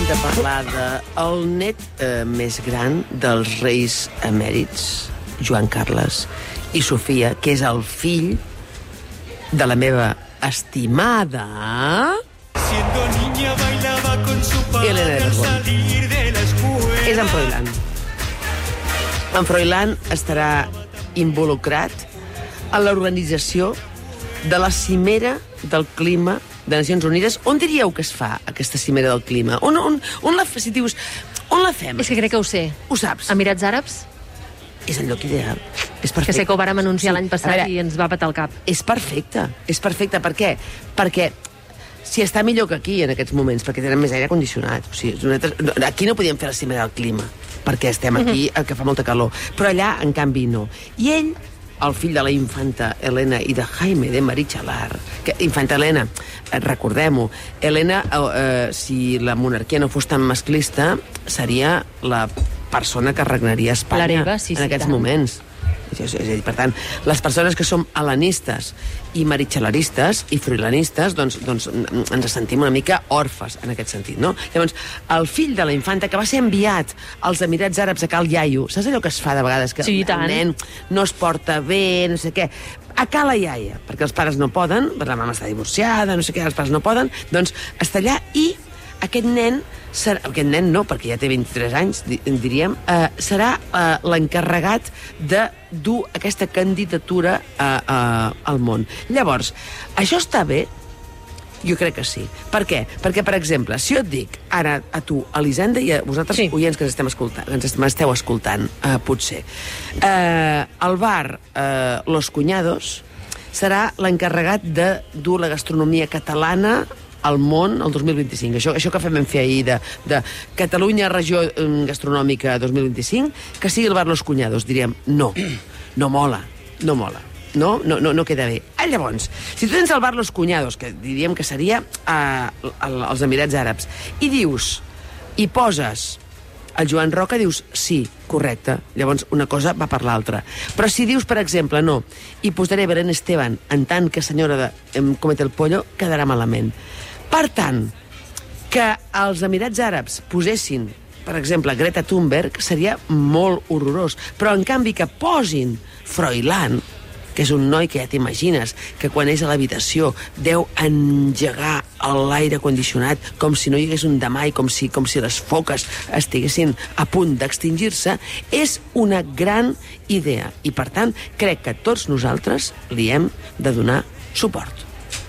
hem de parlar de el net eh, més gran dels reis emèrits, Joan Carles i Sofia, que és el fill de la meva estimada... Siendo niña bailaba con su padre Elena de al Borbón. salir de la escuela. És en Froilán. En Froilán estarà involucrat en l'organització de la cimera del clima de Nacions Unides. On diríeu que es fa aquesta cimera del clima? On, on, on la, si dius, on la fem? És que crec que ho sé. Ho saps? Emirats Àrabs, És el lloc ideal. És que perfecte. sé que ho vàrem anunciar Sí, l'any passat veure, i ens va patar el cap. És perfecte, és perfecte. Per què? Perquè si està millor que aquí en aquests moments, perquè tenen més aire condicionat. O sigui, nosaltres, no, aquí no podíem fer la cimera del clima, perquè estem aquí, Mhm. eh, que fa molta calor. Però allà, en canvi, no. I ell, el fill de la infanta Helena i de Jaime de Marichalar, que infanta Helena, eh, recordem-ho, Helena, eh, eh, si la monarquia no fos tan masclista, seria la persona que regnaria a Espanya L'hereva, sí, sí, en aquests tant. moments. És, és, és per tant, les persones que som helenistes i marichalaristes i fruilanistes, doncs, doncs ens sentim una mica orfes en aquest sentit, no? Llavors, el fill de la infanta que va ser enviat als Emirats Àrabs a Cal Iaio, saps allò que es fa de vegades? Que Sí, el nen no es porta bé, no sé què, a Cala Iaia, perquè els pares no poden, la mama està divorciada, no sé què, els pares no poden, doncs està allà i aquest nen serà, aquest nen no, perquè ja té 23 anys, di- diríem, eh, serà eh, l'encarregat de dur aquesta candidatura a, a, al món. Llavors, això està bé? Jo crec que sí. Per què? Perquè, per exemple, si jo et dic ara a tu, Elisenda, i a vosaltres, Sí. oients que ens estem escoltant, que ens est- m'esteu escoltant, eh, potser, eh, el bar eh, Los Cuñados serà l'encarregat de dur la gastronomia catalana al món el 2025. Això, això que fem fer ahir de, de Catalunya Regió eh, Gastronòmica 2025, que sigui el bar Los Cuñados. Diríem, no, no mola, no mola. No, no, no, no queda bé. Ah, llavors, si tu tens el bar Los Cuñados, que diríem que seria eh, el- els Emirats Àrabs, i dius, i poses el Joan Roca, dius sí, correcte. Llavors, una cosa va per l'altra. Però si dius, per exemple, no, i posaré Belén Esteban en tant que senyora de em Comete el Pollo, quedarà malament. Per tant, que els Emirats Àrabs posessin, per exemple, Greta Thunberg, seria molt horrorós. Però, en canvi, que posin Froilán, que és un noi que ja t'imagines que quan és a l'habitació deu engegar l'aire condicionat com si no hi hagués un demà i com si, com si les foques estiguessin a punt d'extingir-se, és una gran idea. I, per tant, crec que tots nosaltres li hem de donar suport.